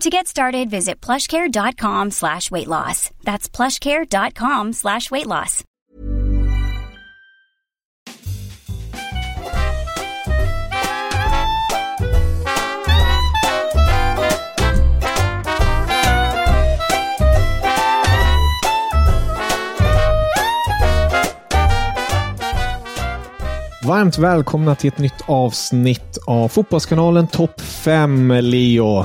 To get started, visit plushcare.com slash weight loss. That's plushcare.com slash weight loss. Varmt välkomna till ett nytt avsnitt av Fotbollskanalen Topp 5, Leo.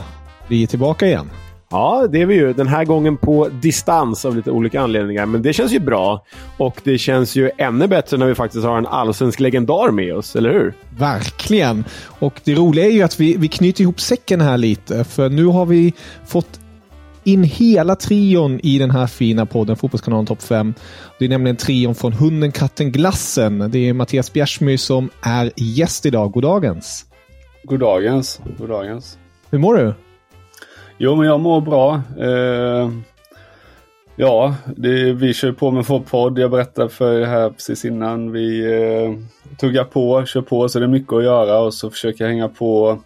Vi är tillbaka igen. Ja, det är vi ju. Den här gången på distans av lite olika anledningar. Men det känns ju bra. Och det känns ju ännu bättre när vi faktiskt har en allsvensk legendar med oss, eller hur? Verkligen. Och det roliga är ju att vi, vi knyter ihop säcken här lite. För nu har vi fått in hela trion i den här fina podden Fotbollskanalen Topp 5. Det är nämligen trion från Hunden, katten, glassen. Det är Mattias Bjärsmyr som är gäst idag. Goddagens! Goddagens. Goddagens. Hur mår du? Jo, men jag mår bra. Eh, ja, det, vi kör på med vår podd. Jag berättade för er här precis innan. Vi eh, tuggar på, kör på, så det är mycket att göra och så försöker jag hänga på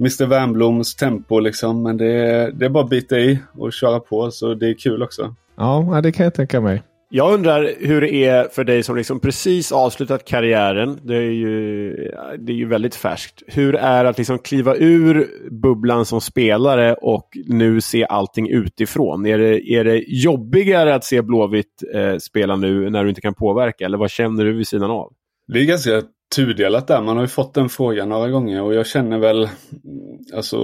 Mr Wernbloms tempo liksom. Men det, det är bara att bita i och köra på, så det är kul också. Ja, det kan jag tänka mig. Jag undrar hur det är för dig som liksom precis avslutat karriären. Det är ju, det är ju väldigt färskt. Hur är det att liksom kliva ur bubblan som spelare och nu se allting utifrån? Är det, är det jobbigare att se Blåvitt eh, spela nu när du inte kan påverka? Eller vad känner du vid sidan av? Det är ganska tudelat där. Man har ju fått den frågan några gånger och jag känner väl, alltså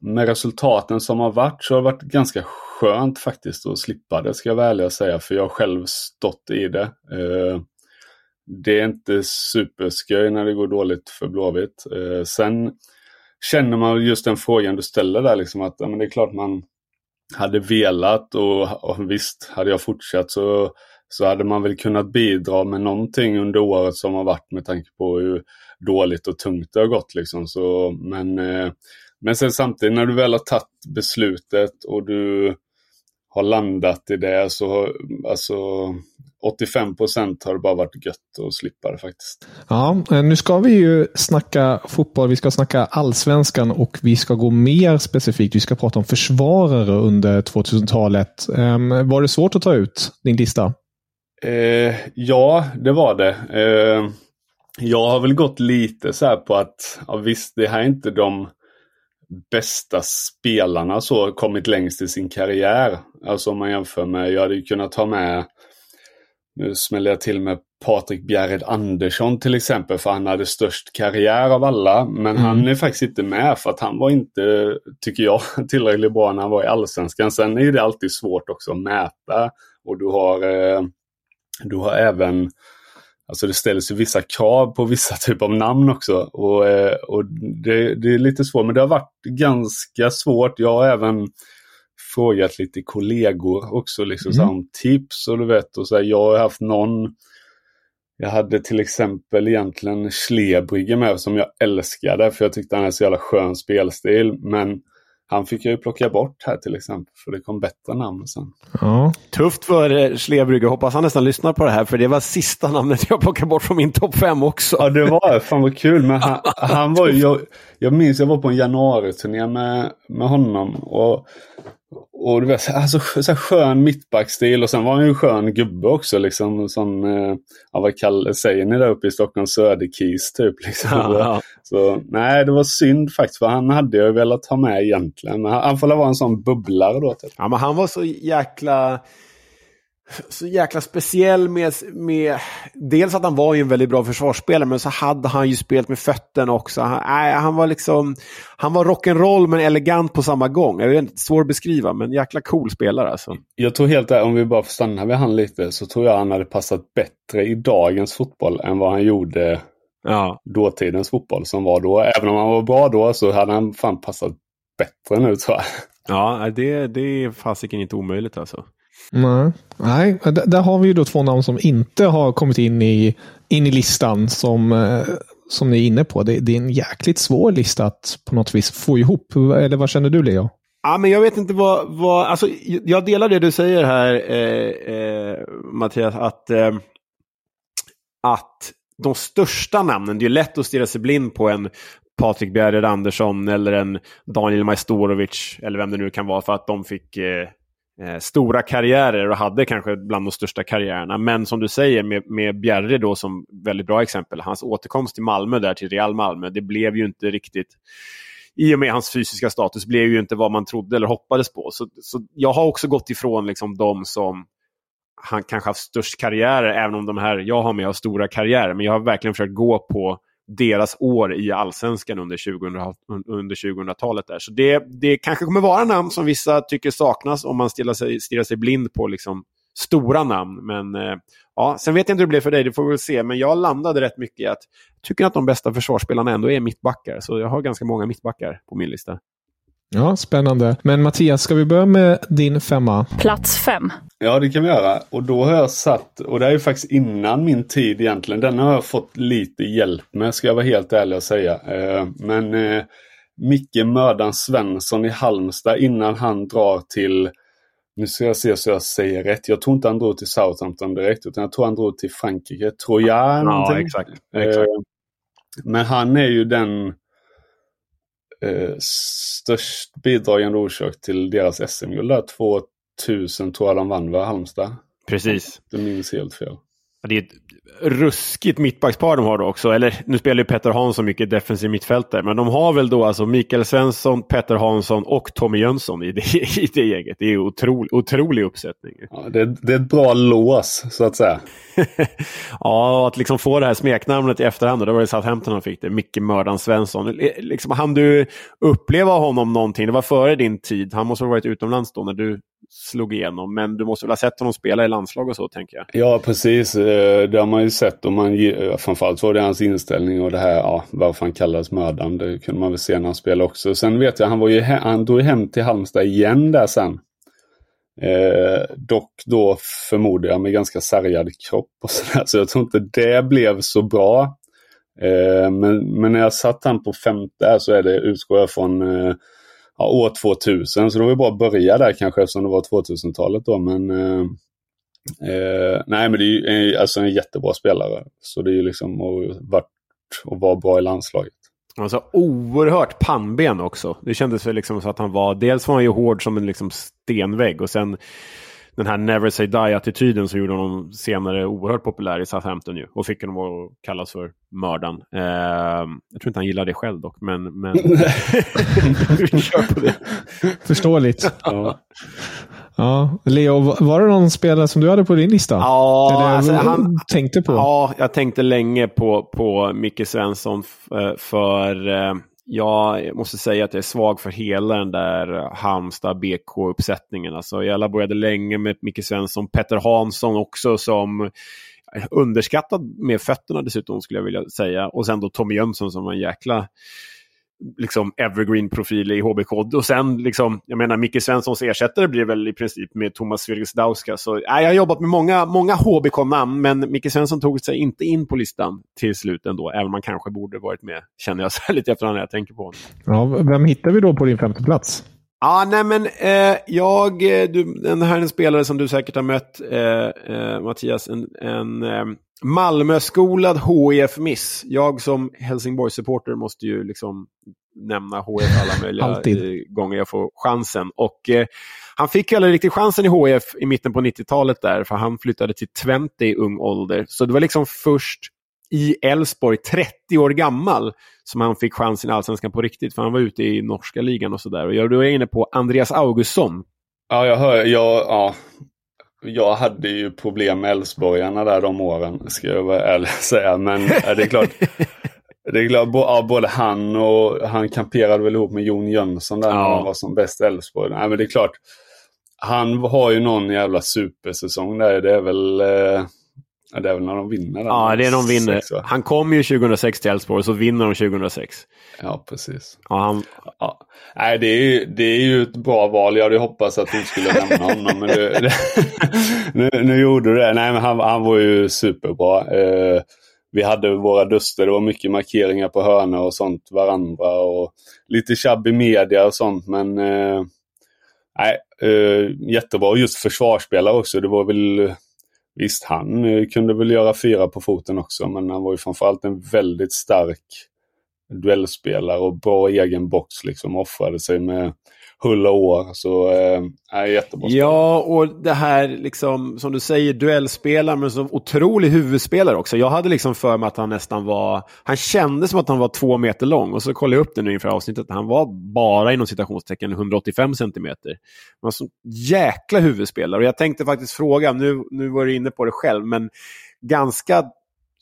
med resultaten som har varit så har det varit ganska skönt faktiskt att slippa det ska jag vara ärlig och säga för jag har själv stått i det. Eh, det är inte supersköj när det går dåligt för Blåvitt. Eh, sen känner man just den frågan du ställer där liksom att ja, men det är klart man hade velat och, och visst hade jag fortsatt så, så hade man väl kunnat bidra med någonting under året som har varit med tanke på hur dåligt och tungt det har gått. Liksom. Så, men, eh, men sen samtidigt när du väl har tagit beslutet och du har landat i det så alltså 85 procent har det bara varit gött att slippa det faktiskt. Ja, nu ska vi ju snacka fotboll. Vi ska snacka allsvenskan och vi ska gå mer specifikt. Vi ska prata om försvarare under 2000-talet. Um, var det svårt att ta ut din lista? Eh, ja, det var det. Eh, jag har väl gått lite så här på att, ja, visst, det här är inte de bästa spelarna så kommit längst i sin karriär. Alltså om man jämför med, jag hade ju kunnat ta med, nu smäller jag till med Patrik Bjärred Andersson till exempel för han hade störst karriär av alla. Men mm. han är faktiskt inte med för att han var inte, tycker jag, tillräckligt bra när han var i Allsvenskan. Sen är det alltid svårt också att mäta och du har, eh, du har även Alltså det ställs ju vissa krav på vissa typer av namn också. Och, eh, och det, det, är lite svårt, men det har varit ganska svårt. Jag har även frågat lite kollegor också, liksom mm. om tips och du vet. Och så här, jag har haft någon, jag hade till exempel egentligen Schlebrigge med som jag älskade för jag tyckte han hade så jävla skön spelstil. Men han fick jag ju plocka bort här till exempel, för det kom bättre namn sen. Ja. Tufft för eh, Slebrygge. Hoppas han nästan lyssnar på det här, för det var sista namnet jag plockade bort från min topp fem också. Ja, det var det. Fan vad kul. Men han, han var ju, jag, jag minns jag var på en januari-turné med, med honom. Och, och du vet, alltså, så här skön mittbackstil och sen var han ju en skön gubbe också. Liksom, sån, eh, ja, vad kallar, säger ni där uppe i Stockholm? Söderkis typ. Liksom. Ja. Så nej, det var synd faktiskt. För han hade jag velat ha med egentligen. Men han, han får vara en sån bubblare då. Typ. Ja, men han var så jäkla... Så jäkla speciell med, med... Dels att han var ju en väldigt bra försvarsspelare, men så hade han ju spelat med fötterna också. Han, nej, han var liksom... Han var rock'n'roll men elegant på samma gång. Jag vet inte, svår att beskriva, men jäkla cool spelare alltså. Jag tror helt om vi bara får stanna vid han lite, så tror jag han hade passat bättre i dagens fotboll än vad han gjorde Ja. dåtidens fotboll som var då. Även om han var bra då så hade han fan passat bättre nu tror jag. Ja, det, det är fasiken inte omöjligt alltså. Nej, Nej där har vi ju då två namn som inte har kommit in i, in i listan som, eh, som ni är inne på. Det, det är en jäkligt svår lista att på något vis få ihop. Eller vad känner du Leo? Ja, men jag vet inte vad... vad alltså, jag delar det du säger här, eh, eh, Mattias, att, eh, att de största namnen, det är lätt att stirra sig blind på en Patrik Bjerred Andersson eller en Daniel Majstorovic, eller vem det nu kan vara, för att de fick eh, stora karriärer och hade kanske bland de största karriärerna. Men som du säger med, med Bjerre då som väldigt bra exempel, hans återkomst till Malmö där till Real Malmö, det blev ju inte riktigt i och med hans fysiska status blev ju inte vad man trodde eller hoppades på. Så, så jag har också gått ifrån liksom de som han kanske haft störst karriärer, även om de här jag har med har stora karriärer. Men jag har verkligen försökt gå på deras år i allsvenskan under, 2000, under 2000-talet. där. Så det, det kanske kommer vara namn som vissa tycker saknas om man stirrar sig, stirrar sig blind på liksom stora namn. Men eh, ja, sen vet jag inte hur det blev för dig, det får vi väl se. Men jag landade rätt mycket i att jag tycker att de bästa försvarsspelarna ändå är mittbackar. Så jag har ganska många mittbackar på min lista. Ja, spännande. Men Mattias, ska vi börja med din femma? Plats fem. Ja, det kan vi göra. Och då har jag satt, och det är ju faktiskt innan min tid egentligen. Den har jag fått lite hjälp med, ska jag vara helt ärlig och säga. Eh, men eh, Micke Mördan Svensson i Halmstad innan han drar till, nu ska jag se så jag säger rätt. Jag tror inte han drog till Southampton direkt, utan jag tror han drog till Frankrike. Tror jag. Ja, exakt. exakt. Eh, men han är ju den eh, störst bidragande orsak till deras SM-guld. där. 2000 tror jag de vann, va? Halmstad? Precis. Det minns helt fel. Det är ett ruskigt mittbackspar de har då också. Eller nu spelar ju Petter Hansson mycket defensiv mittfältare. Men de har väl då alltså Mikael Svensson, Petter Hansson och Tommy Jönsson i det, i det gänget. Det är otrolig, otrolig uppsättning. Ja, det, det är ett bra lås, så att säga. ja, att liksom få det här smeknamnet i efterhand. Och det var det Southampton han fick det. Micke Mördan Svensson. Liksom, han du uppleva honom någonting? Det var före din tid. Han måste ha varit utomlands då när du slog igenom. Men du måste väl ha sett honom spela i landslag och så, tänker jag. Ja, precis. Eh, det har man ju sett. Och man, eh, framförallt var det hans inställning och det här, ja, varför han kallades mördaren. Det kunde man väl se när han spelade också. Sen vet jag, han, var ju, he- han drog hem till Halmstad igen där sen. Eh, dock då förmodar jag med ganska sargad kropp och sådär. Så jag tror inte det blev så bra. Eh, men, men när jag satt han på femte här så är det, utgår jag från eh, ja, år 2000. Så då var det bara att börja där kanske eftersom det var 2000-talet då. Men eh, eh, nej, men det är ju en, alltså en jättebra spelare. Så det är ju liksom och varit och vara bra i landslaget. Alltså oerhört pannben också. Det kändes väl liksom så att han var, dels var han ju hård som en liksom stenvägg och sen den här never say die-attityden som gjorde honom senare oerhört populär i Southampton ju. Och fick honom att kallas för mördaren. Eh, jag tror inte han gillar det själv dock, men... men... Vi kör på det. Förståeligt. Ja. Ja. Leo, var det någon spelare som du hade på din lista? Ja, Eller alltså, han, tänkte på? Ja, jag tänkte länge på, på Micke Svensson eh, för eh, jag måste säga att jag är svag för hela den där eh, Halmstad BK-uppsättningen. Alltså, jag laborerade länge med Micke Svensson, Petter Hansson också som eh, underskattad med fötterna dessutom skulle jag vilja säga. Och sen då Tommy Jönsson som var en jäkla liksom evergreen-profil i HBK. Och sen, liksom, jag menar, Micke Svenssons ersättare blir väl i princip med Thomas Svirgesdauska. Så äh, jag har jobbat med många, många HBK-namn, men Micke Svensson tog sig inte in på listan till slut ändå, även om man kanske borde varit med, känner jag så här lite efterhand när jag tänker på honom. Ja, vem hittar vi då på din femte plats? Ja, nej men eh, jag, eh, du, den här är en spelare som du säkert har mött, eh, eh, Mattias, en, en eh, Malmö-skolad HIF-miss. Jag som Helsingborg-supporter måste ju liksom nämna HIF alla möjliga Alltid. eh, gånger jag får chansen. Och eh, han fick ju aldrig riktigt chansen i HIF i mitten på 90-talet där, för han flyttade till Twente i ung ålder. Så det var liksom först i Elfsborg, 30 år gammal, som han fick chansen i Allsvenskan på riktigt. För han var ute i norska ligan och sådär. Och jag då är inne på Andreas Augustsson. Ja, jag hör. Jag, ja, jag hade ju problem med Elfsborgarna där de åren, ska jag vara ärlig säga. Men det är klart. Det är klart, ja, både han och han kamperade väl ihop med Jon Jönsson där när Ja. han var som bäst i Elfsborg. Nej, men det är klart. Han har ju någon jävla supersäsong där. Det är väl, eh, ja, det är väl när de vinner. Ja, det är de vinner. Sex? Han kom ju 2006 till Elfsborg och så vinner de 2006. Ja, precis. Ja, han, Ja. Nej, det är, ju, det är ju ett bra val. Jag hade hoppats att du skulle nämna honom. Men du, det, nu, nu gjorde du det. Nej, men han, han var ju superbra. Eh, vi hade våra duster. Det var mycket markeringar på hörnor och sånt varandra. Och lite tjabb i media och sånt. Men eh, nej, eh, jättebra. Just försvarsspelare också. Det var väl... Visst, han eh, kunde väl göra fyra på foten också. Men han var ju framförallt en väldigt stark duellspelare och bra egen box liksom. Offrade sig med hull och år. Så eh, är jättebra. Ja, och det här liksom, som du säger, duellspelare, men så otrolig huvudspelare också. Jag hade liksom för mig att han nästan var, han kände som att han var två meter lång. Och så kollade jag upp det nu inför avsnittet, han var bara inom citationstecken 185 centimeter. Han var så jäkla huvudspelare. Och jag tänkte faktiskt fråga, nu, nu var du inne på det själv, men ganska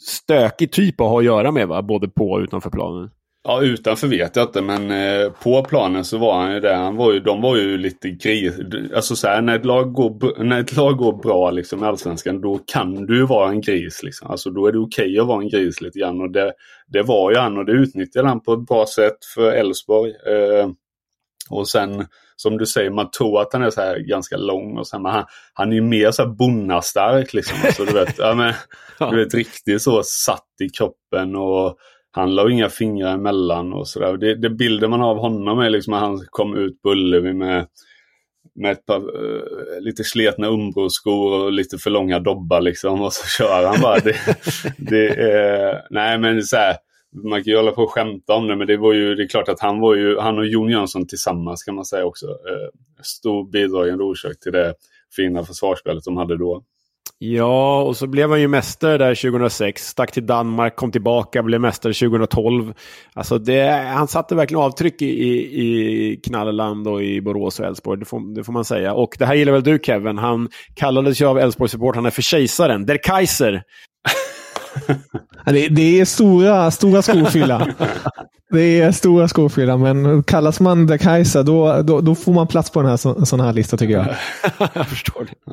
stökig typ att ha att göra med, va? både på och utanför planen. Ja, utanför vet jag inte, men eh, på planen så var han ju det. Han var ju, de var ju lite gris. Alltså så här, när ett lag går, när ett lag går bra liksom, i Allsvenskan, då kan du vara en gris. Liksom. Alltså då är det okej att vara en gris lite grann. Och det, det var ju han och det utnyttjade han på ett bra sätt för Elfsborg. Eh, och sen, som du säger, man tror att han är så här ganska lång. Och sen, men han, han är ju mer så här bonnastark liksom. Alltså, du vet, ja, men, du vet, riktigt så satt i kroppen och han la inga fingrar emellan och sådär. Det, det bilden man har av honom är liksom att han kom ut på Ullevi med, med ett par eh, lite sletna Umbro-skor och lite för långa dobbar liksom. Och så kör han bara. Det, det är, nej men så här, man kan ju hålla på och skämta om det men det var ju, det är klart att han var ju, han och Jon Jönsson tillsammans kan man säga också. Eh, stor bidragande orsak till det fina försvarsspelet de hade då. Ja, och så blev han ju mästare där 2006. Stack till Danmark, kom tillbaka, blev mästare 2012. Alltså det, han satte verkligen avtryck i, i, i Knalleland och i Borås och Elfsborg, det får, det får man säga. Och det här gillar väl du Kevin? Han kallades ju av Elfsborg-supportrarna för kejsaren, Der Kaiser. Det, det är stora, stora skor att fylla. Det är stora skor att fylla, men kallas man The Kaiser då, då, då får man plats på den här, så, sån här lista tycker jag. jag förstår det.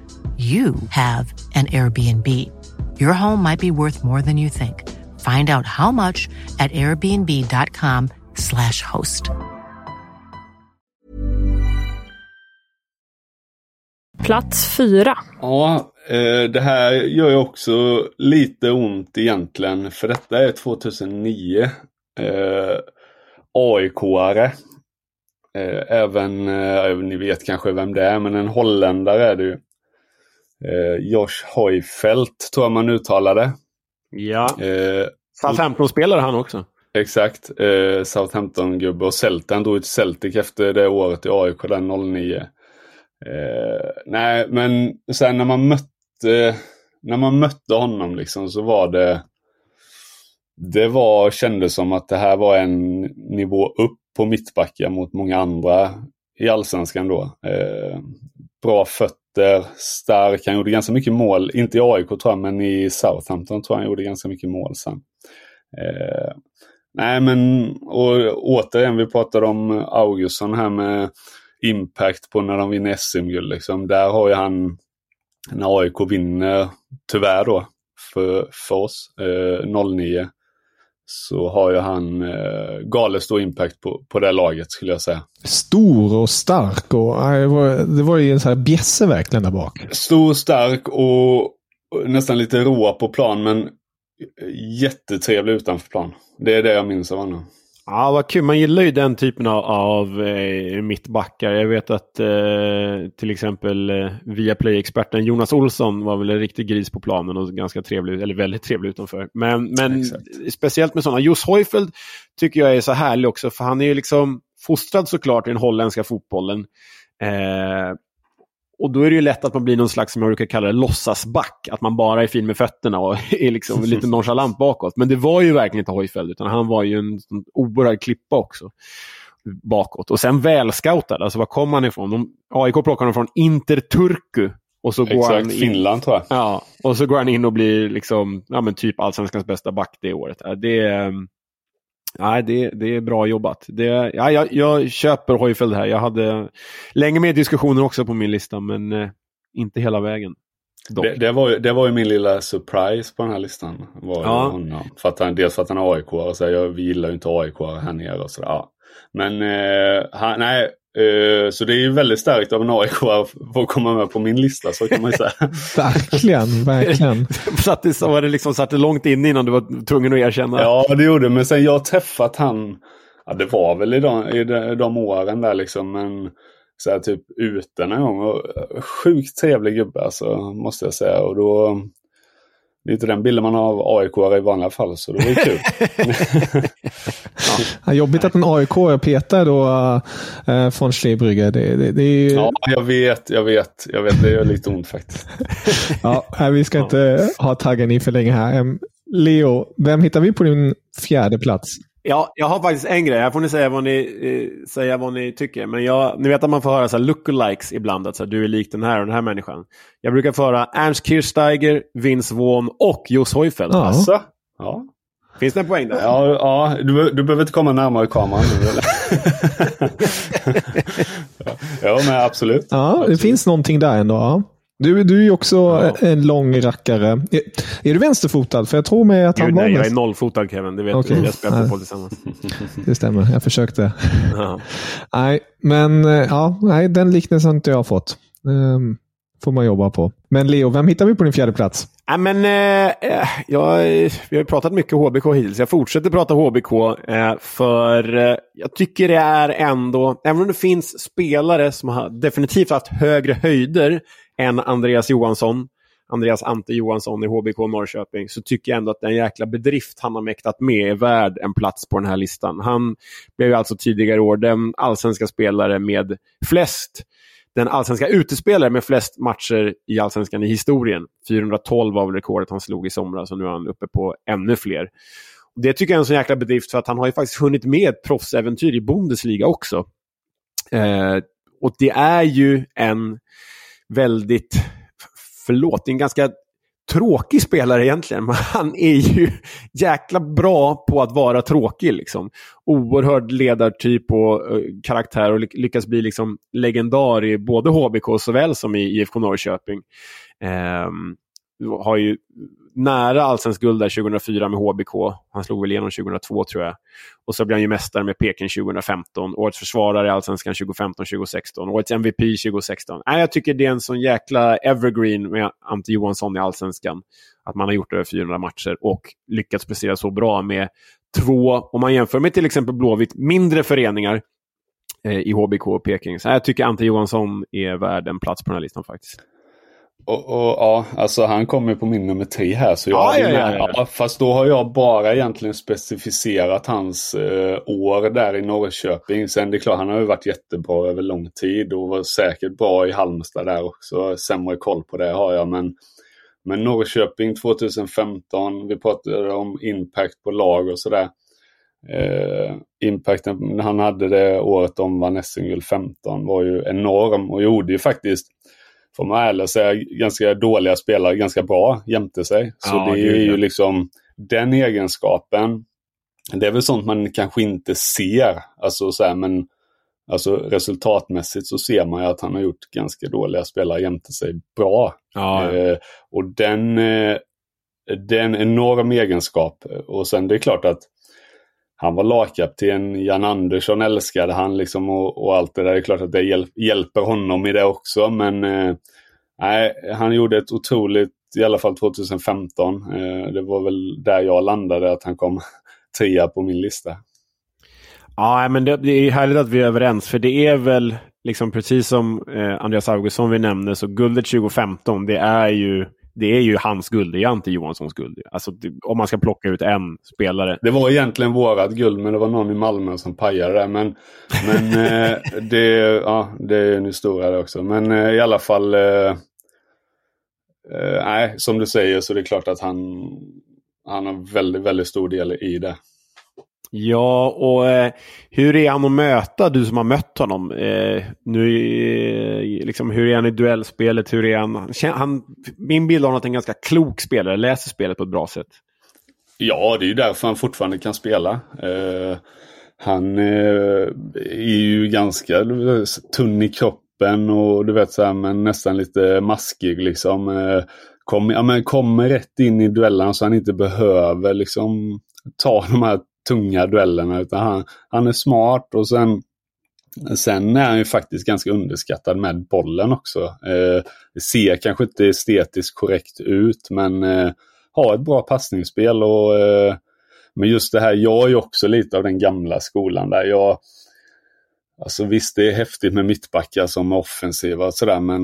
you have an Airbnb. Your home might be worth more than you think. Find out how much at airbnb.com/slash host. Plats fyra. Ja, eh, det här gör ju också lite ont egentligen. För detta är 2009. Eh, AIK-are. Eh, även, ni vet kanske vem det är, men en holländare är det ju. Eh, Josh Hoyfeldt tror jag man uttalade. Ja. Eh, Southampton-spelare han också. Exakt. Eh, Southampton-gubbe och Celtic. Han drog till Celtic efter det året i AIK, den 09. Eh, nej, men sen när man mötte, när man mötte honom liksom så var det det var, kändes som att det här var en nivå upp på mittbackar mot många andra i allsvenskan då. Eh, bra fötter, stark, han gjorde ganska mycket mål. Inte i AIK tror jag, men i Southampton tror jag han gjorde ganska mycket mål sen. Eh, nej men, och återigen, vi pratade om Augustsson här med impact på när de vinner SM-guld. Liksom. Där har ju han, när AIK vinner, tyvärr då, för, för oss, eh, 09 så har ju han eh, galet stor impact på, på det laget skulle jag säga. Stor och stark och det var, ju en sån här bjässe verkligen där bak. Stor, stark och, och nästan lite råa på plan men jättetrevlig utanför plan. Det är det jag minns av honom. Ja, vad kul. Man gillar ju den typen av, av eh, mittbackar. Jag vet att eh, till exempel eh, Viaplay-experten Jonas Olsson var väl en riktig gris på planen och ganska trevlig, eller väldigt trevlig utanför. Men, men speciellt med sådana. Jos Hojfeldt tycker jag är så härlig också, för han är ju liksom fostrad såklart i den holländska fotbollen. Eh, och då är det ju lätt att man blir någon slags, som jag brukar kalla det, låtsasback. Att man bara är fin med fötterna och är liksom lite nonchalant bakåt. Men det var ju verkligen inte Hojfeldt, utan han var ju en, en oerhörd klippa också bakåt. Och sen välscoutad, alltså var kom han ifrån? De, AIK plockade honom från Interturku. Och så går Exakt, han in, Finland tror jag. Ja, och så går han in och blir liksom, ja, men typ allsvenskans bästa back det året. Det är, Nej, det, det är bra jobbat. Det, ja, jag, jag köper Hojfeldt här. Jag hade länge med diskussioner också på min lista, men eh, inte hela vägen. Det, det, var ju, det var ju min lilla surprise på den här listan. Var Ja. honom. För att han, dels för att han är aik och så här, jag, vi gillar ju inte aik här nere och sådär. Ja. Men eh, han, nej, så det är ju väldigt starkt av en aik att komma med på min lista så kan man ju säga. Verkligen, verkligen. satt det, så var det liksom satt det långt in innan du var tvungen att erkänna. Ja, det gjorde. Men sen jag har träffat han, ja det var väl i de, i de, de åren där liksom. Men så här, typ ute någon gång. Och, eh, sjukt trevlig gubbe alltså, måste jag säga. Och då, det är inte den bilden man har av aik i vanliga fall, så det var ju kul. Ja, jobbigt att en aik petar då äh, från Schlebrygge. Det, det, det är ju... ja, jag vet, jag vet, jag vet. Det gör lite ont faktiskt. Ja, vi ska inte ha taggen i för länge här. Leo, vem hittar vi på din fjärde plats? Ja, jag har faktiskt en grej. Här får ni säga vad ni, eh, säga vad ni tycker. Men jag, ni vet att man får höra så här lookalikes ibland. Att så här, du är lik den här och den här människan. Jag brukar få höra Ernst Kirchsteiger, Vince Vaughn och Jos Hojfeldt. Ja. Alltså, ja. Finns det en poäng där? Ja, ja du, du behöver inte komma närmare kameran nu ja, men absolut. Ja, det absolut. finns någonting där ändå. Ja. Du, du är ju också Ja. en lång rackare. Är, är du vänsterfotad? För jag tror mig att han Gud, var nej, jag är mest... nollfotad Kevin. Det vet Okej. du. Jag spelar fotboll tillsammans. Det stämmer, jag försökte. Ja. Nej, men eh, ja, nej, den liknelsen har inte jag fått. Um, får man jobba på. Men Leo, vem hittar vi på din fjärde plats? Nej, men, eh, eh, jag, vi har ju pratat mycket HBK hittills. Jag fortsätter prata HBK. Eh, för eh, jag tycker det är ändå, även om det finns spelare som har definitivt haft högre höjder än Andreas Johansson, Andreas Ante Johansson i HBK Norrköping, så tycker jag ändå att den jäkla bedrift han har mäktat med är värd en plats på den här listan. Han blev ju alltså tidigare i år den allsvenska spelare med flest den allsvenska utespelare med flest matcher i allsvenskan i historien. 412 var väl rekordet han slog i somras och nu är han uppe på ännu fler. Det tycker jag är en sån jäkla bedrift för att han har ju faktiskt hunnit med ett proffsäventyr i Bundesliga också. Eh, och det är ju en väldigt, förlåt, det är en ganska tråkig spelare egentligen, men han är ju jäkla bra på att vara tråkig. Liksom. Oerhörd ledartyp och uh, karaktär och ly- lyckas bli liksom legendar i både HBK såväl som i IFK Norrköping. Um, har ju nära allsvensk guld där 2004 med HBK. Han slog väl igenom 2002 tror jag. Och så blev han ju mästare med Peking 2015. Årets försvarare i allsvenskan 2015-2016. Årets MVP 2016. Nej, jag tycker det är en sån jäkla evergreen med Ante Johansson i allsvenskan. Att man har gjort över 400 matcher och lyckats prestera så bra med två, om man jämför med till exempel Blåvitt, mindre föreningar eh, i HBK och Peking. Så jag tycker Ante Johansson är värd en plats på den här listan faktiskt. Och, och, ja, alltså han kommer på min nummer tre här. Så jag Ja, ja, ja, ja, ja. Fast då har jag bara egentligen specificerat hans eh, år där i Norrköping. Sen det är klart, han har ju varit jättebra över lång tid och var säkert bra i Halmstad där också. Sämre koll på det har jag. Men, men Norrköping 2015, vi pratade om impact på lag och sådär. Eh, impacten han hade det året de vann SM-guld 15 var ju enorm och gjorde ju faktiskt får man ärligt säga, ganska dåliga spelare ganska bra jämte sig. Så Ja, det är ja. ju liksom den egenskapen. Det är väl sånt man kanske inte ser. Alltså, så här, men alltså, resultatmässigt så ser man ju att han har gjort ganska dåliga spelare jämte sig bra. Ja, Eh, och den, eh, det är en enorm egenskap. Och sen det är klart att han var lagkapten, Jan Andersson älskade han liksom och, och allt det där. Det är klart att det hjäl hjälper honom i det också. Men eh, han gjorde ett otroligt, i alla fall 2015. Eh, det var väl där jag landade, att han kom trea på min lista. Ja, men det, det är härligt att vi är överens, för det är väl liksom precis som eh, Andreas Augustsson vi nämnde, så guldet 2015, det är ju, det är ju hans guld, det är inte Johanssons guld. Alltså, det, om man ska plocka ut en spelare. Det var egentligen vårat guld, men det var någon i Malmö som pajade det. Men, men eh, det, ja, det är en historia det också. Men eh, i alla fall, eh, eh, nej, som du säger så det är klart att han, han har väldigt, väldigt stor del i det. Ja, och eh, hur är han att möta, du som har mött honom? Eh, nu, eh, liksom, hur är han i duellspelet? Hur är han? han, han min bild av honom är att han är en ganska klok spelare, läser spelet på ett bra sätt. Ja, det är ju därför han fortfarande kan spela. Eh, han eh, är ju ganska tunn i kroppen och du vet så här, men nästan lite maskig liksom. Eh, kom, ja, men kommer rätt in i duellerna så han inte behöver liksom ta de här tunga duellerna utan han, han är smart och sen Sen är han ju faktiskt ganska underskattad med bollen också. Eh, det ser kanske inte estetiskt korrekt ut men eh, har ett bra passningsspel och eh, men just det här, jag är ju också lite av den gamla skolan där. Jag, alltså visst, det är häftigt med mittbackar som är offensiva och sådär, men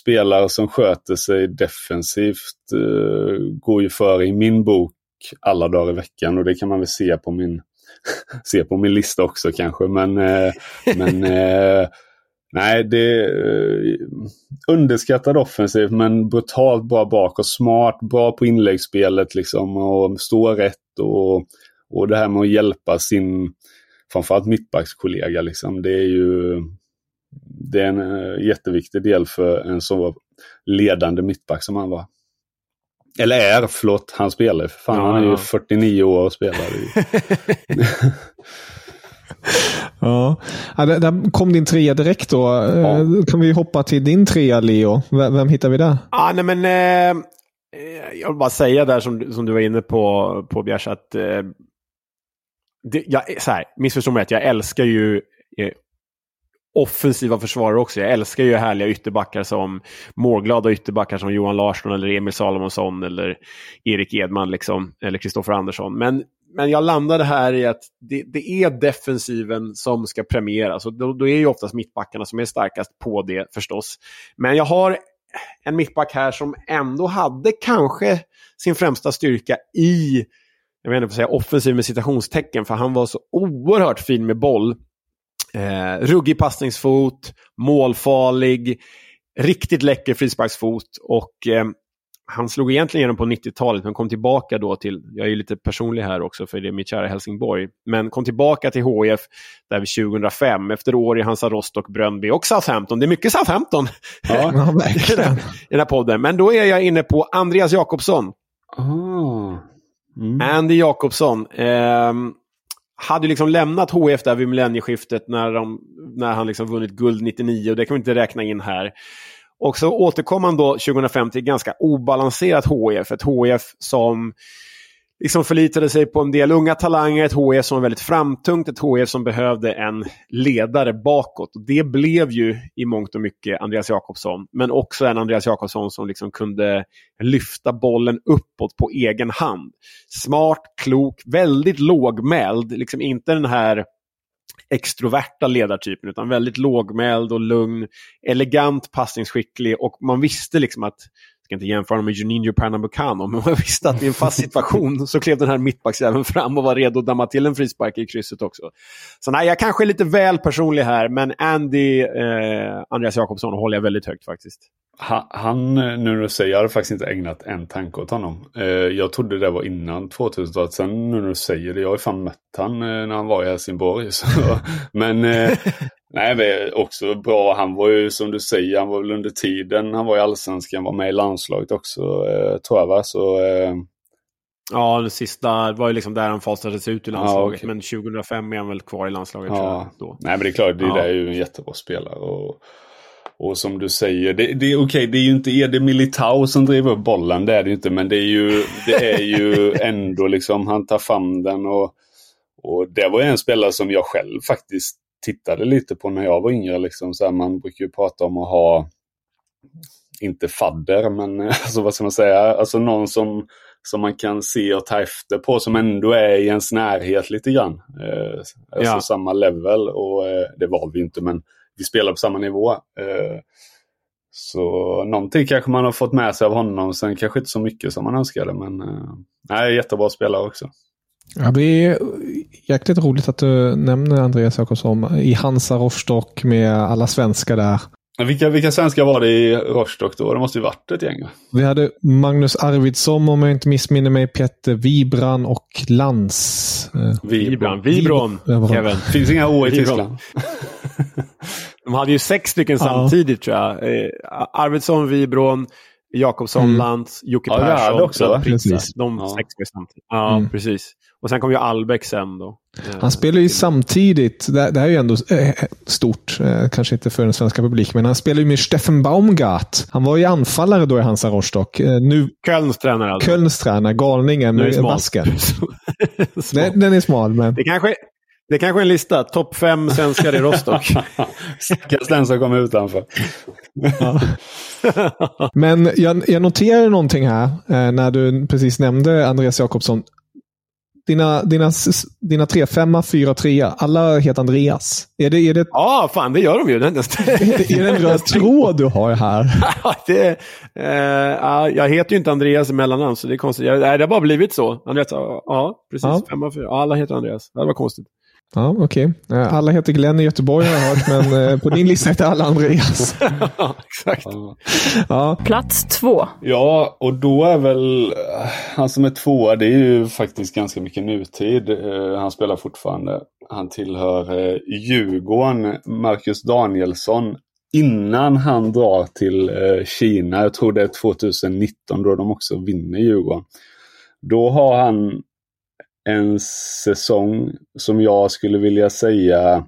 spelare som sköter sig defensivt eh, går ju före i min bok alla dagar i veckan och det kan man väl se på min, se på min lista också kanske. Men, eh, men eh, nej, det är eh, underskattad offensiv men brutalt bra bak och smart, bra på inläggsspelet liksom och stå rätt och, och det här med att hjälpa sin framförallt mittbackskollega liksom. Det är ju det är en jätteviktig del för en så ledande mittback som han var. Eller är, förlåt, han spelar fan. Ja, han är ju ja. 49 år och spelar. Ja. Ja, där, där kom din trea direkt då. Ja. Eh, kan vi hoppa till din trea, Leo. Vem, vem hittar vi där? Ja, nej men... Eh, eh, jag vill bara säga där som, du- som du var inne på, på Bjärs, att... Eh, det, jag, så här, missförstå mig rätt, jag älskar ju eh, offensiva försvarare också. Jag älskar ju härliga ytterbackar som målglada ytterbackar som Johan Larsson eller Emil Salomonsson eller Erik Edman liksom, eller Kristoffer Andersson. Men, men jag landade här i att det, det är defensiven som ska premieras. Och då, då är ju oftast mittbackarna som är starkast på det förstås. Men jag har en mittback här som ändå hade kanske sin främsta styrka i, jag vet inte vad jag säga, offensiv med citationstecken, för han var så oerhört fin med boll. Eh, ruggig passningsfot, målfarlig, riktigt läcker frisparksfot och eh, han slog egentligen igenom på 90-talet men kom tillbaka då till, jag är ju lite personlig här också för det är mitt kära Helsingborg, men kom tillbaka till HIF där vid 2005 efter år i Hansa Rostock, Bröndby och Southampton. Det är mycket Southampton Ja. I den i den här podden. Men då är jag inne på Andreas Jakobsson. Ah. Mm. Andy Jakobsson. ehm, hade ju liksom lämnat HF där vid millennieskiftet när, de, när han liksom vunnit guld 99 och det kan vi inte räkna in här. Och så återkom han då 2005 till ganska obalanserat HIF. Ett HIF som liksom förlitade sig på en del unga talanger, ett HIF som var väldigt framtungt, ett HIF som behövde en ledare bakåt. Och det blev ju i mångt och mycket Andreas Jakobsson, men också en Andreas Jakobsson som liksom kunde lyfta bollen uppåt på egen hand. Smart, klok, väldigt lågmäld, liksom inte den här extroverta ledartypen, utan väldigt lågmäld och lugn, elegant, passningsskicklig och man visste liksom att ska inte jämföra med Juninho Pernambucano, men man visste att i en fast situation så klev den här mittbacksjäveln fram och var redo att damma till en frispark i krysset också. Så nej, jag kanske är lite väl personlig här, men Andy, eh, Andreas Jakobsson håller jag väldigt högt faktiskt. Han, han, nu när du säger, jag hade faktiskt inte ägnat en tanke åt honom. Eh, jag trodde det var innan 2000-talet. Sen nu när du säger det, jag har ju fan mött han eh, när han var i Helsingborg. Så, men eh, nej, men också bra. Han var ju som du säger, han var väl under tiden han var i Allsvenskan, var med i landslaget också, eh, tror jag va? Så, eh, Ja, det sista var ju liksom där han fasades ut i landslaget. Ja, okej. Men 2005 är han väl kvar i landslaget. tror Ja, jag, då. nej men det är klart, det Ja. där är ju en jättebra spelare. Och, och som du säger, det, det är okej, det är ju inte Ede Militao som driver upp bollen, det är det inte. Men det är ju, det är ju ändå liksom, han tar fram den och, och det var ju en spelare som jag själv faktiskt tittade lite på när jag var yngre. Liksom. Så här, man brukar ju prata om att ha, inte fadder, men alltså, vad ska man säga, alltså någon som, som man kan se och ta efter på som ändå är i ens närhet lite grann. Eh, alltså Ja. samma level och eh, det var vi inte men vi spelar på samma nivå. Eh, så någonting kanske man har fått med sig av honom, sen kanske inte så mycket som man önskade men eh, nej, jättebra spelare också. Ja, det är jäkligt roligt att du nämner Andreas Jakobsson i Hansa Rostock med alla svenskar där. Vilka, vilka svenskar var det i Rostock då? Det måste ju varit ett gäng? Vi hade Magnus Arvidsson, om jag inte missminner mig, Petter Vibran och Lantz. Eh, Vibran, Vibron, Kevin. Finns inga O i. Tyskland. De hade ju sex stycken Ja. samtidigt tror jag. Eh, Arvidsson, Vibron, Jakobsson, Mm. Lantz, Jocke Ja, Persson, också, Pritsa. Precis. De Ja. sex samtidigt. Ja, Mm. precis. Och sen kom ju Albeck sen då. Eh, Han spelar ju samtidigt, det, här är ju ändå eh, stort, eh, kanske inte för den svenska publiken, men han spelar ju med Steffen Baumgart. Han var ju anfallare då i Hansa Rostock. Eh, nu Kölns tränare alltså. Kölns tränare, galningen, med. Smal. Den, den är smal, men Det kanske, det kanske är en lista. Topp fem svenskar i Rostock. Stackars den som kommer utanför. Men jag, jag noterade någonting här eh, när du precis nämnde Andreas Jakobsson. Dina, dina, dina tre, femma, fyra, trea, alla heter Andreas. Är det, är det, Ja, fan det gör de ju. Är det en röd tråd du har här? Ja, det, eh, ja, jag heter ju inte Andreas i mellannamn, så det är konstigt. Jag, nej, det har bara blivit så. Andreas, ja, precis. Ja. Fem av fyra. Alla heter Andreas. Det var konstigt. Ja, okej. Eh, Alla heter Glenn i Göteborg har jag hört, men eh, på din lista heter alla Andreas. ja, exakt. Ja, Plats två. Ja, och då är väl eh, han som är tvåa, det är ju faktiskt ganska mycket nutid. Eh, Han spelar fortfarande. Han tillhör Djurgården, Marcus Danielsson. Innan han drar till Kina, jag tror det är 2019 då de också vinner Djurgården. Då har han en säsong som jag skulle vilja säga,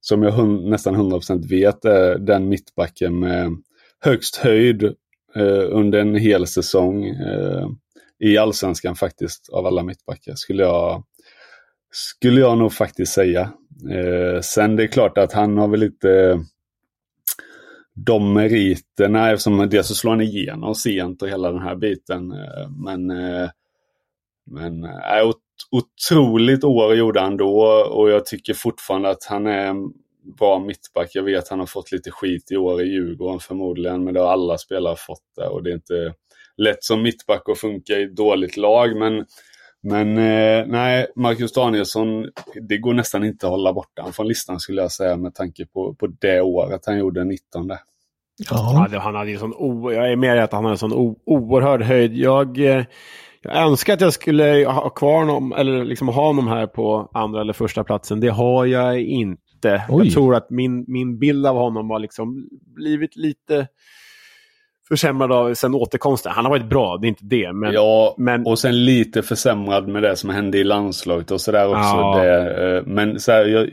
som jag hund, nästan 100% vet är den mittbacken med högst höjd eh, under en hel säsong eh, i allsvenskan faktiskt av alla mittbackar skulle jag, skulle jag nog faktiskt säga. Eh, sen det är klart att han har väl lite de meriterna eftersom dels så slår han igenom sent och hela den här biten. Eh, men eh, men eh, otroligt år gjorde han då och jag tycker fortfarande att han är en bra mittback. Jag vet att han har fått lite skit i år i Djurgården förmodligen, men det har alla spelare fått det och det är inte lätt som mittback att funka i ett dåligt lag. Men, men eh, nej, Marcus Danielsson, det går nästan inte att hålla borta han från listan skulle jag säga med tanke på, på det året han gjorde 19. Ja, han hade ju sån o, jag är med i att han hade en sån o, oerhörd höjd. Jag, eh, jag önskar att jag skulle ha kvar honom, eller liksom ha honom här på andra eller första platsen. Det har jag inte. Oj. Jag tror att min, min bild av honom har liksom blivit lite försämrad av sen återkomsten. Han har varit bra, det är inte det. Men, ja, men och sen lite försämrad med det som hände i landslaget och sådär också. Ja. Det, eh, men så här, jag,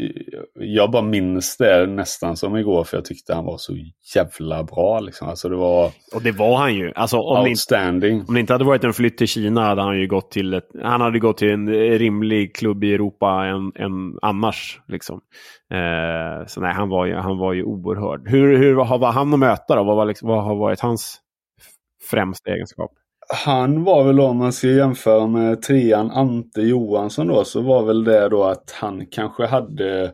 jag bara minns det nästan som igår för jag tyckte han var så jävla bra. Liksom. Alltså det var Och det var han ju. Alltså, om, det, outstanding. om det inte hade varit en flytt till Kina hade han ju gått till, ett, han hade gått till en rimlig klubb i Europa än, än annars. Liksom. Eh, så nej, han var ju, han var ju oerhörd. Hur, hur vad var han att möta då? Vad, var liksom, vad har varit hans främsta egenskap? Han var väl om man ska jämföra med trean Ante Johansson då så var väl det då att han kanske hade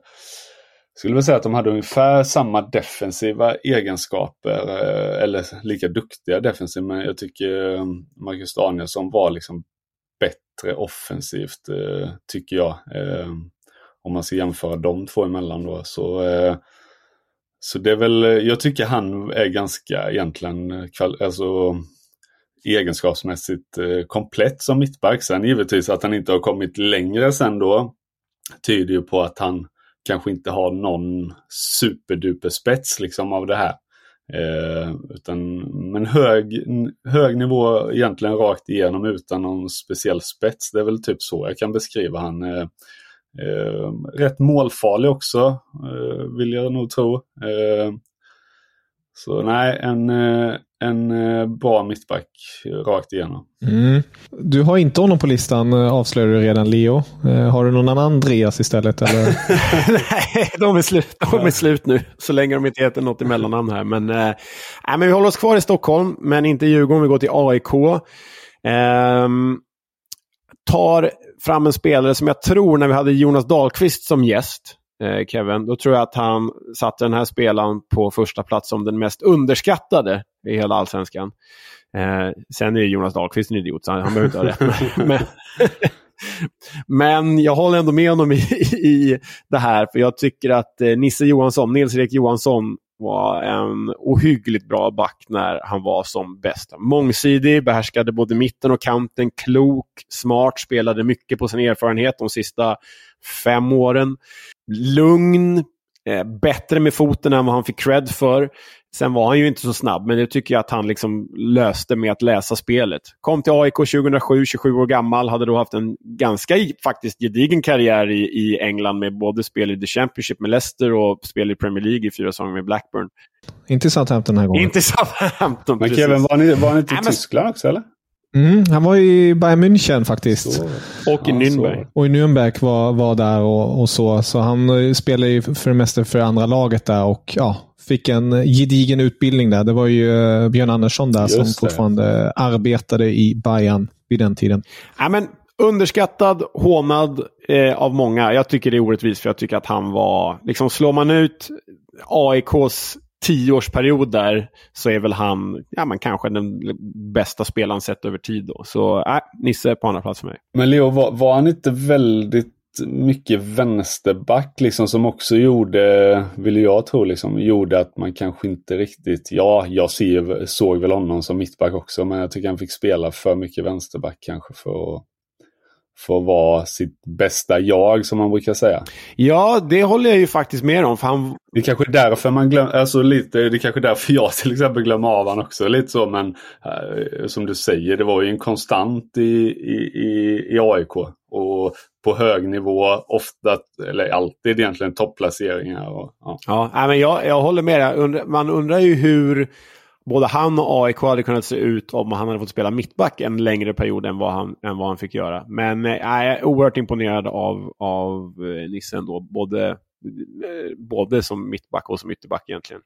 skulle väl säga att de hade ungefär samma defensiva egenskaper eh, eller lika duktiga defensiva men jag tycker eh, Marcus Danielsson var liksom bättre offensivt eh, tycker jag. Om man ska jämföra de två emellan då så eh, så det är väl, eh, jag tycker han är ganska egentligen eh, alltså, egenskapsmässigt eh, komplett som mittback. Sen givetvis att han inte har kommit längre sen då tyder ju på att han kanske inte har någon superduper spets liksom av det här. Eh, utan, men hög, hög nivå egentligen rakt igenom utan någon speciell spets. Det är väl typ så jag kan beskriva han. Eh, eh, rätt målfarlig också, eh, vill jag nog tro. Eh, så nej, en, eh, en eh, bra mittback rakt igenom. Mm. Du har inte honom på listan eh, avslöjar du redan Leo. Eh, Har du någon annan Andreas istället? Eller? Nej, de är, slut, de är slut nu. Så länge de inte heter något i mellannamn här. Men, eh, nej, men vi håller oss kvar i Stockholm, men inte Djurgården. Vi går till AIK. Ehm, tar fram en spelare som jag tror när vi hade Jonas Dahlqvist som gäst, eh, Kevin, då tror jag att han satte den här spelaren på första plats som den mest underskattade i hela allsvenskan. Eh, sen är ju Jonas Dahlqvist en idiot, så han, han behöver inte ha rätt. men, men jag håller ändå med honom i, i det här, för jag tycker att eh, Nisse Johansson, Nils-Erik Johansson, var en ohyggligt bra back när han var som bäst. Mångsidig, behärskade både mitten och kanten, klok, smart, spelade mycket på sin erfarenhet de sista fem åren. Lugn, eh, bättre med foten än vad han fick cred för. Sen var han ju inte så snabb, men det tycker jag att han liksom löste med att läsa spelet. Kom till AIK 2007, 27 år gammal, hade då haft en ganska faktiskt gedigen karriär i, i England med både spel i The Championship med Leicester och spel i Premier League i fyra säsonger med Blackburn. inte Southampton den här gången. Inte Southampton, Men precis. Kevin, var ni, var ni inte i men- Tyskland också eller? Mm, han var i Bayern München faktiskt. Så. Och i Ja, Nürnberg. så. Och i Nürnberg var, var där och, och så. Så han eh, spelade ju för det mesta för andra laget där och ja, fick en gedigen utbildning där. Det var ju eh, Björn Andersson där Just som det. fortfarande arbetade i Bayern vid den tiden. Ja, men underskattad, hånad eh, av många. Jag tycker det är orättvist för jag tycker att han var... Liksom slår man ut AIKs tioårsperiod där så är väl han ja, men kanske den bästa spelaren sett över tid. Då. Så äh, Nisse på andra plats för mig. Men Leo, var, var han inte väldigt mycket vänsterback liksom som också gjorde, vill jag tro, liksom, gjorde att man kanske inte riktigt, ja, jag ser, såg väl honom som mittback också, men jag tycker han fick spela för mycket vänsterback kanske för att, att vara sitt bästa jag, som man brukar säga. Ja, det håller jag ju faktiskt med om. För han, Det är kanske är därför man glömmer, alltså lite, det är kanske därför jag till exempel glömmer av han också lite så men eh, som du säger, det var ju en konstant i, i, i, i AIK och på hög nivå, ofta, eller alltid egentligen topplaceringar. Och, ja. ja, men jag, jag håller med. dig. Man undrar ju hur både han och AIK hade kunnat se ut om han hade fått spela mittback en längre period än vad han, än vad han fick göra. Men eh, jag är oerhört imponerad av, av eh, Nisse ändå. Både, eh, både som mittback och som ytterback egentligen.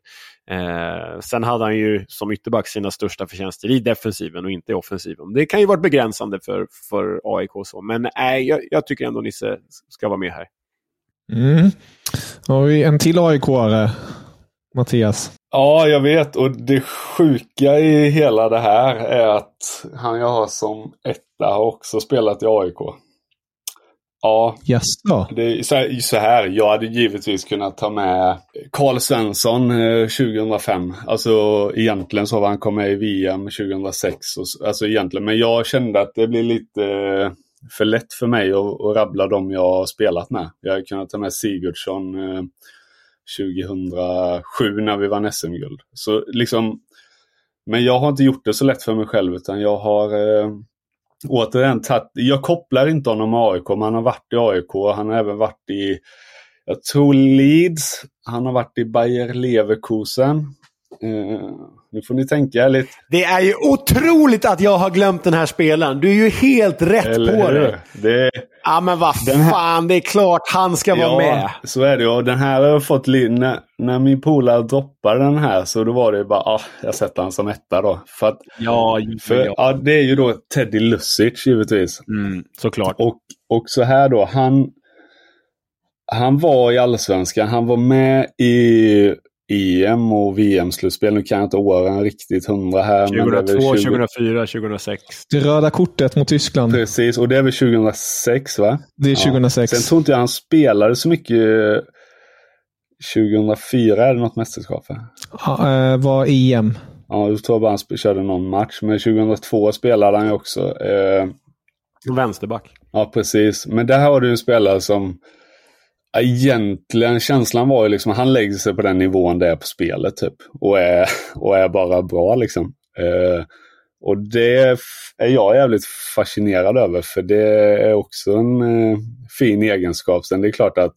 Eh, sen hade han ju som ytterback sina största förtjänster i defensiven och inte i offensiven. Det kan ju varit begränsande för, för AIK. och Så. Men eh, jag, jag tycker ändå Nisse ska vara med här. Mm. Då har vi en till AIK-are. Mattias ja, jag vet och det sjuka i hela det här är att han jag har som etta har också spelat i AIK. Ja, Jaså? Det är så här, jag hade givetvis kunnat ta med Karl Svensson eh, 2005. Alltså egentligen så var han kom med i VM 2006. Och, så- alltså egentligen, men jag kände att det blir lite eh, för lätt för mig att, att rabbla dem jag har spelat med. Jag hade kunnat ta med Sigurdsson eh, 2007 när vi vann SM-guld. Så liksom, men jag har inte gjort det så lätt för mig själv utan jag har eh, återigen tagit, jag kopplar inte honom med AIK, men han har varit i AIK, han har även varit i Jag tror Leeds. Han har varit i Bayer Leverkusen. Uh, nu får ni tänka lite. Det är ju otroligt att jag har glömt den här spelaren. Du är ju helt rätt Eller på det. det. Ja men vad fan, det är klart han ska ja, vara med. så är det ju. Den här har jag fått när, när min polare droppade den här så då var det bara, ah, jag sätter han som etta då. För att, ja, för, ja. ja, det är ju då Teddy Lucic givetvis. Mm, såklart. Och, och så här då, han, han var i Allsvenskan, han var med i EM och VM-slutspel. Nu kan jag inte åren riktigt hundra här. 2002, 20... 2004, 2006. Det röda kortet mot Tyskland. Precis, och det är väl 2006 va? Det är 2006. Ja. Sen tror inte jag han spelade så mycket 2004 är det något mästerskap? Ja, äh, var EM. Ja, jag tror bara han körde någon match. Men 2002 spelade han ju också. Eh... Vänsterback. Ja, precis. Men där har du en spelare som Egentligen, känslan var ju liksom att han lägger sig på den nivån det är på spelet typ. Och är, och är bara bra liksom. Eh, och det är jag jävligt fascinerad över för det är också en eh, fin egenskap. Sen det är klart att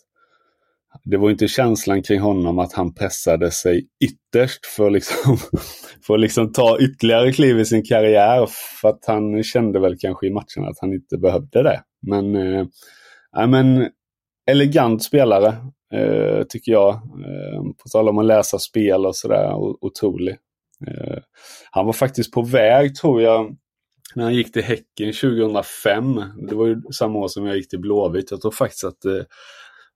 det var inte känslan kring honom att han pressade sig ytterst för, liksom, för att liksom ta ytterligare kliv i sin karriär. För att han kände väl kanske i matchen att han inte behövde det. Men, eh, men elegant spelare, eh, tycker jag. Eh, på tal om att läsa spel och sådär, otrolig. Eh, han var faktiskt på väg, tror jag, när han gick till Häcken 2005. Det var ju samma år som jag gick till Blåvitt. Jag tror faktiskt att eh,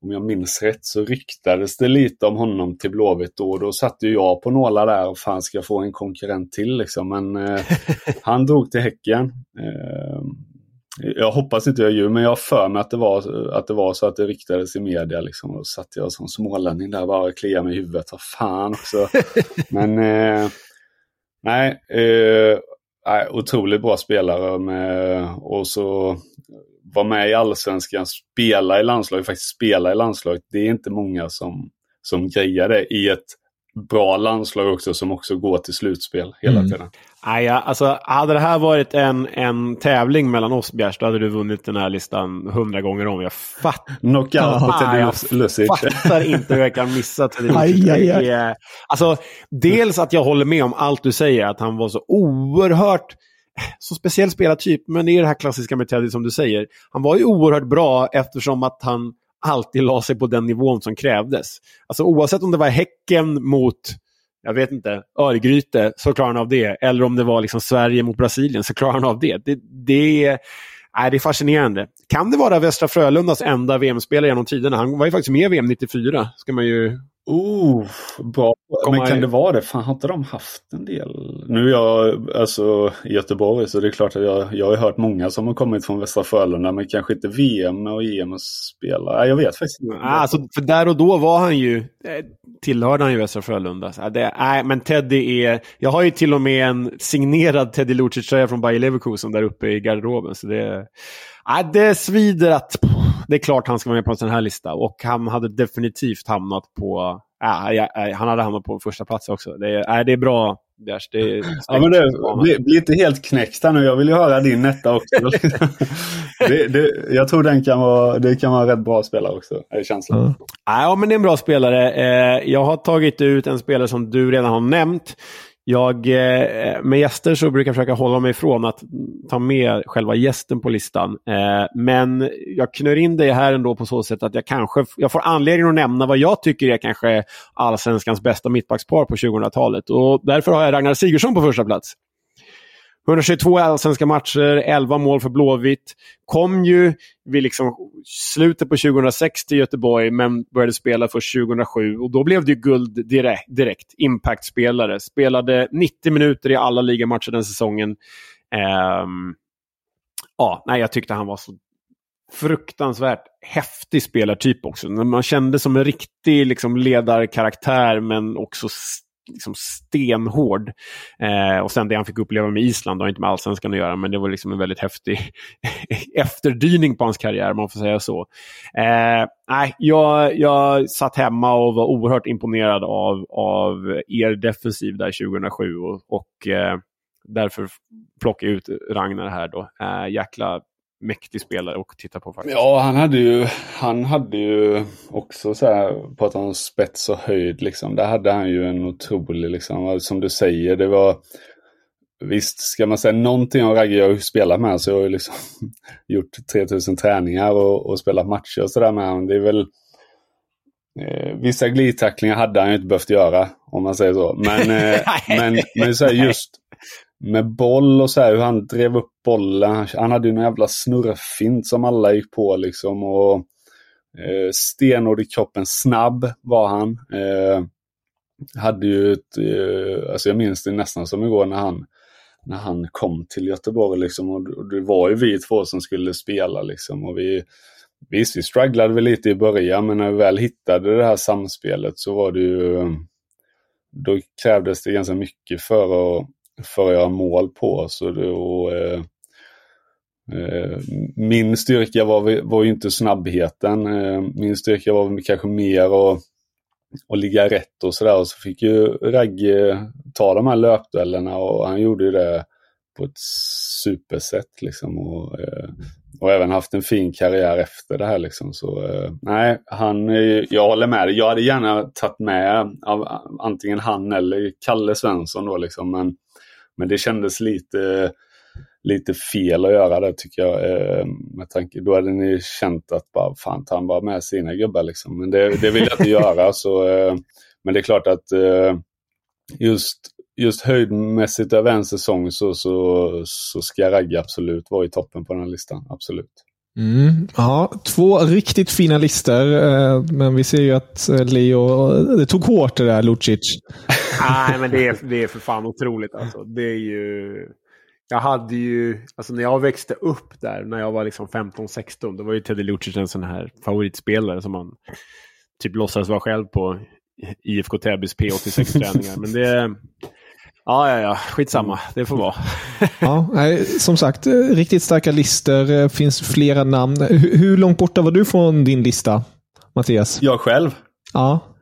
om jag minns rätt så ryktades det lite om honom till Blåvitt då. Då satt ju jag på nålar där och fan ska jag få en konkurrent till liksom. Men eh, han drog till Häcken. Eh, jag hoppas inte jag ljuger, men jag har för mig att det var, att det var så att det riktades i media. Liksom, och då satt jag som smålänning där bara och kliade mig i huvudet. Vad fan också. men eh, nej, eh, nej, otroligt bra spelare. Med, och så vara med i allsvenskan, spela i landslaget, faktiskt spela i landslaget. Det är inte många som, som grejar det i ett bra landslag också som också går till slutspel hela mm. tiden. Nej, alltså, hade det här varit en, en tävling mellan oss Bjärs, då hade du vunnit den här listan hundra gånger om. Jag fattar, Knockout på Teddy Lucic. Jag fattar inte hur jag kan missa Teddy Lucic. Alltså, dels att jag håller med om allt du säger, att han var så oerhört så speciell spelartyp, men det är det här klassiska med Teddy som du säger. Han var ju oerhört bra eftersom att han alltid la sig på den nivån som krävdes. Alltså oavsett om det var Häcken mot jag vet inte, Örgryte så klarar han av det. Eller om det var liksom Sverige mot Brasilien så klarar han av det. Det, det, är, det är fascinerande. Kan det vara Västra Frölundas enda VM-spelare genom tiderna? Han var ju faktiskt med i VM 94. Ska man ju Oh, bra. Men kan det vara det? Fan, har inte de haft en del? Nu är jag alltså, i Göteborg så det är klart att jag, jag har hört många som har kommit från Västra Frölunda men kanske inte VM och EM spela. Jag vet faktiskt inte. Alltså, för där och då var han ju, eh, tillhörde han ju Västra Frölunda. Det, nej, men Teddy är, jag har ju till och med en signerad Teddy Lucic-tröja från Bayer Leverkusen där uppe i garderoben. Så det, nej, det svider att det är klart han ska vara med på en sån här lista. Och han hade definitivt hamnat på... Äh, ja, han hade hamnat på första plats också. Det är, äh, det är bra, Bjärs. Det är ja, men det, bli, bli inte helt knäckt här nu. Jag vill ju höra din netta också. det, det, jag tror den kan vara, det kan vara rätt bra spelare också, är känslan. Mm. Ja, men det är en bra spelare. Eh, jag har tagit ut en spelare som du redan har nämnt. Jag, eh, med gäster så brukar jag försöka hålla mig ifrån att ta med själva gästen på listan. Eh, men jag knör in dig här ändå på så sätt att jag kanske jag får anledning att nämna vad jag tycker är kanske allsvenskans bästa mittbackspar på 2000-talet. Och därför har jag Ragnar Sigurdsson på första plats. 122 allsvenska matcher, 11 mål för Blåvitt. Kom ju vid liksom slutet på 2006 till Göteborg, men började spela först 2007. Och då blev det guld direkt. direkt. Impact-spelare. Spelade 90 minuter i alla ligamatcher den säsongen. Um, ja, nej, jag tyckte han var så fruktansvärt häftig spelartyp också. Man kände som en riktig liksom, ledarkaraktär, men också liksom stenhård. Eh, och sen det han fick uppleva med Island har inte med allsvenskan att göra, men det var liksom en väldigt häftig efterdyning på hans karriär, om man får säga så. Eh, nej, jag, jag satt hemma och var oerhört imponerad av, av er defensiv där 2007 och, och eh, därför plockar jag ut Ragnar här då. Eh, jäkla mäktig spelare att titta på faktiskt. Ja, han hade ju, han hade ju också så här, på om spets och höjd liksom. Där hade han ju en otrolig, liksom, som du säger, det var Visst, ska man säga någonting om Ragge, jag har ju spelat med så jag har ju liksom gjort 3000 träningar och, och spelat matcher och sådär med honom. Det är väl eh, Vissa glidtacklingar hade han ju inte behövt göra, om man säger så. Men, eh, men, men så här, just med boll och så här, hur han drev upp bollen. Han hade ju en jävla snurrfint som alla gick på liksom. Och eh, Stenhård i kroppen, snabb var han. Eh, hade ju ett, eh, alltså jag minns det nästan som igår när han, när han kom till Göteborg liksom. Och, och det var ju vi två som skulle spela liksom. Och vi, visst, vi strugglade väl lite i början men när vi väl hittade det här samspelet så var det ju då krävdes det ganska mycket för att för att göra mål på. oss. då, och eh, Eh, min styrka var, var ju inte snabbheten. Eh, min styrka var kanske mer att, att ligga rätt och sådär. Och så fick ju Ragge ta de här löpduellerna och han gjorde ju det på ett supersätt. Liksom, och, eh, och även haft en fin karriär efter det här. Liksom. Så nej, han, jag håller med dig. Jag hade gärna tagit med av, antingen han eller Kalle Svensson då liksom. Men men det kändes lite, lite fel att göra det tycker jag. Eh, med tanke, då hade ni känt att bara, fan tar han bara med sina gubbar liksom. Men det, det vill jag inte göra. Så, eh, men det är klart att eh, just, just höjdmässigt över en säsong så, så, så ska Ragge absolut vara i toppen på den här listan. Absolut. Mm, ja, två riktigt fina listor, men vi ser ju att Leo, det tog hårt det där Lucic. Nej, men det är, det är för fan otroligt alltså. Det är ju... Jag hade ju, alltså när jag växte upp där, när jag var liksom 15-16, då var ju Teddy Lucic en sån här favoritspelare som man typ låtsades vara själv på IFK Täbys P86-träningar. Men det... Ja, ja, ja. Skitsamma. Det får vara. ja, som sagt, riktigt starka listor. finns flera namn. Hur långt borta var du från din lista, Mattias? Jag själv? Ja.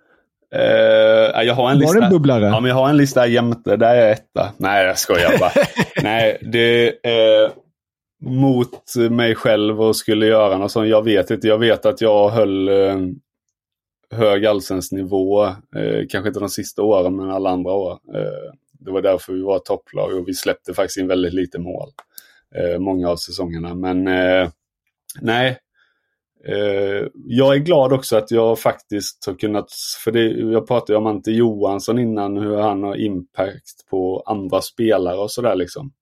Uh, jag har en Var lista. det en bubblare? Ja, men jag har en lista jämte. Där är jag etta. Nej, jag skojar bara. Nej, det är mot mig själv och skulle göra något sånt. Jag vet inte. Jag vet att jag höll uh, hög allsvensk nivå. Uh, kanske inte de sista åren, men alla andra år. det var därför vi var topplag och vi släppte faktiskt in väldigt lite mål. många av säsongerna. Men nej, Eh, Eh, jag är glad också att jag faktiskt har kunnat, för det, jag pratade om Ante Johansson innan, hur han har impact på andra spelare och sådär liksom.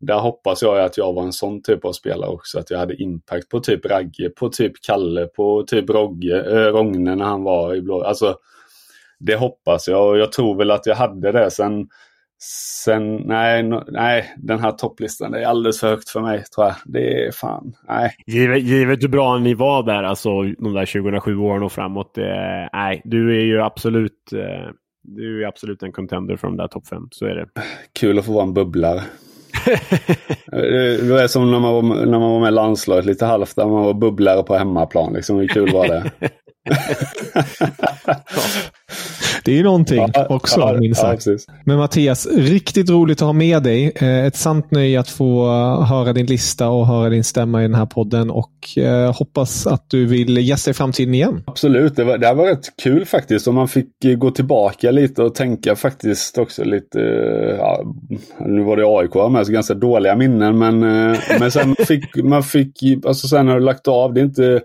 Där hoppas jag att jag var en sån typ av spelare också, att jag hade impact på typ Ragge, på typ Kalle, på typ Rogge, äh, Rogne när han var i blå. Alltså, det hoppas jag och jag tror väl att jag hade det. Sen Sen, nej, no, nej, den här topplistan är alldeles för högt för mig tror jag. Det är fan, nej. Givet, givet hur bra ni var där, alltså de där 2007 åren och framåt. Eh, nej, du är ju absolut, eh, du är absolut en contender för de där topp fem. Så är det. Kul att få vara en bubblare. det är som när man, var, när man var med landslaget lite halvt, där man var bubblare på hemmaplan. Liksom. Hur kul var det? Det är ju någonting ja, också, ja, minst sagt. Ja, Men Mattias, riktigt roligt att ha med dig. Eh, ett sant nöje att få höra din lista och höra din stämma i den här podden. Och eh, hoppas att du vill gästa i framtiden igen. Absolut, det, var, det var rätt kul faktiskt. Och man fick gå tillbaka lite och tänka faktiskt också lite... Ja, nu var det AIK med, så ganska dåliga minnen. Men, eh, men sen fick man fick, alltså sen har du lagt av. Det är inte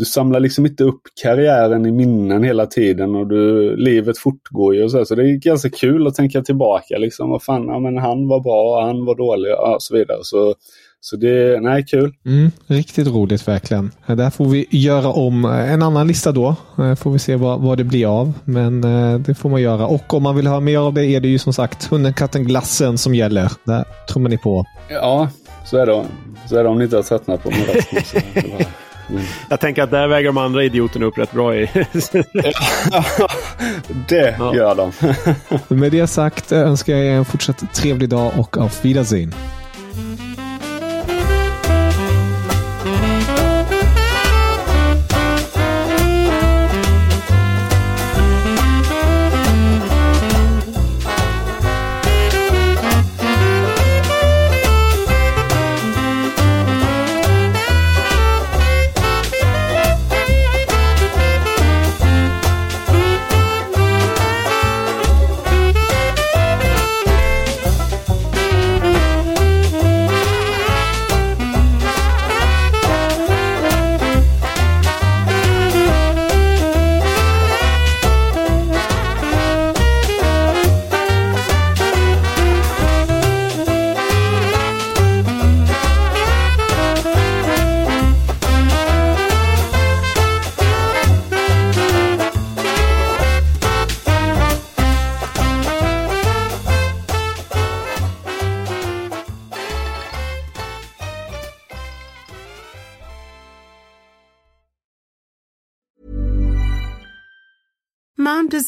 du samlar liksom inte upp karriären i minnen hela tiden och du, livet fortgår ju och så. Så det är ganska kul att tänka tillbaka liksom. Vad fan, ja, men han var bra, han var dålig och så vidare. Så, så det, nej, kul. Mm, riktigt roligt verkligen. Där får vi göra om en annan lista då. Eh, får vi se vad, vad det blir av. Men eh, det får man göra. Och om man vill ha mer av det är det ju som sagt hunden, katten, glassen som gäller. Där trummar ni på. Ja, så är det. Så är det om ni inte har tröttnat på min röst. Jag tänker att där väger de andra idioterna upp rätt bra i. det ja. gör de. Med det sagt önskar jag er en fortsatt trevlig dag och auf Wiedersehen.